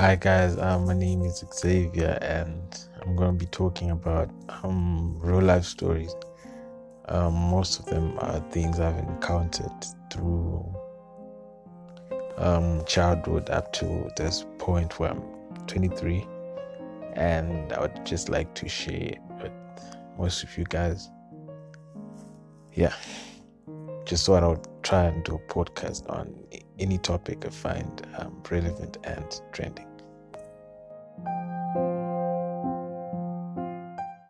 Hi guys, uh, my name is Xavier, and I'm going to be talking about um, real life stories. Um, most of them are things I've encountered through um, childhood up to this point where I'm 23, and I would just like to share with most of you guys. Yeah, just thought I would try and do a podcast on any topic I find um, relevant and trending.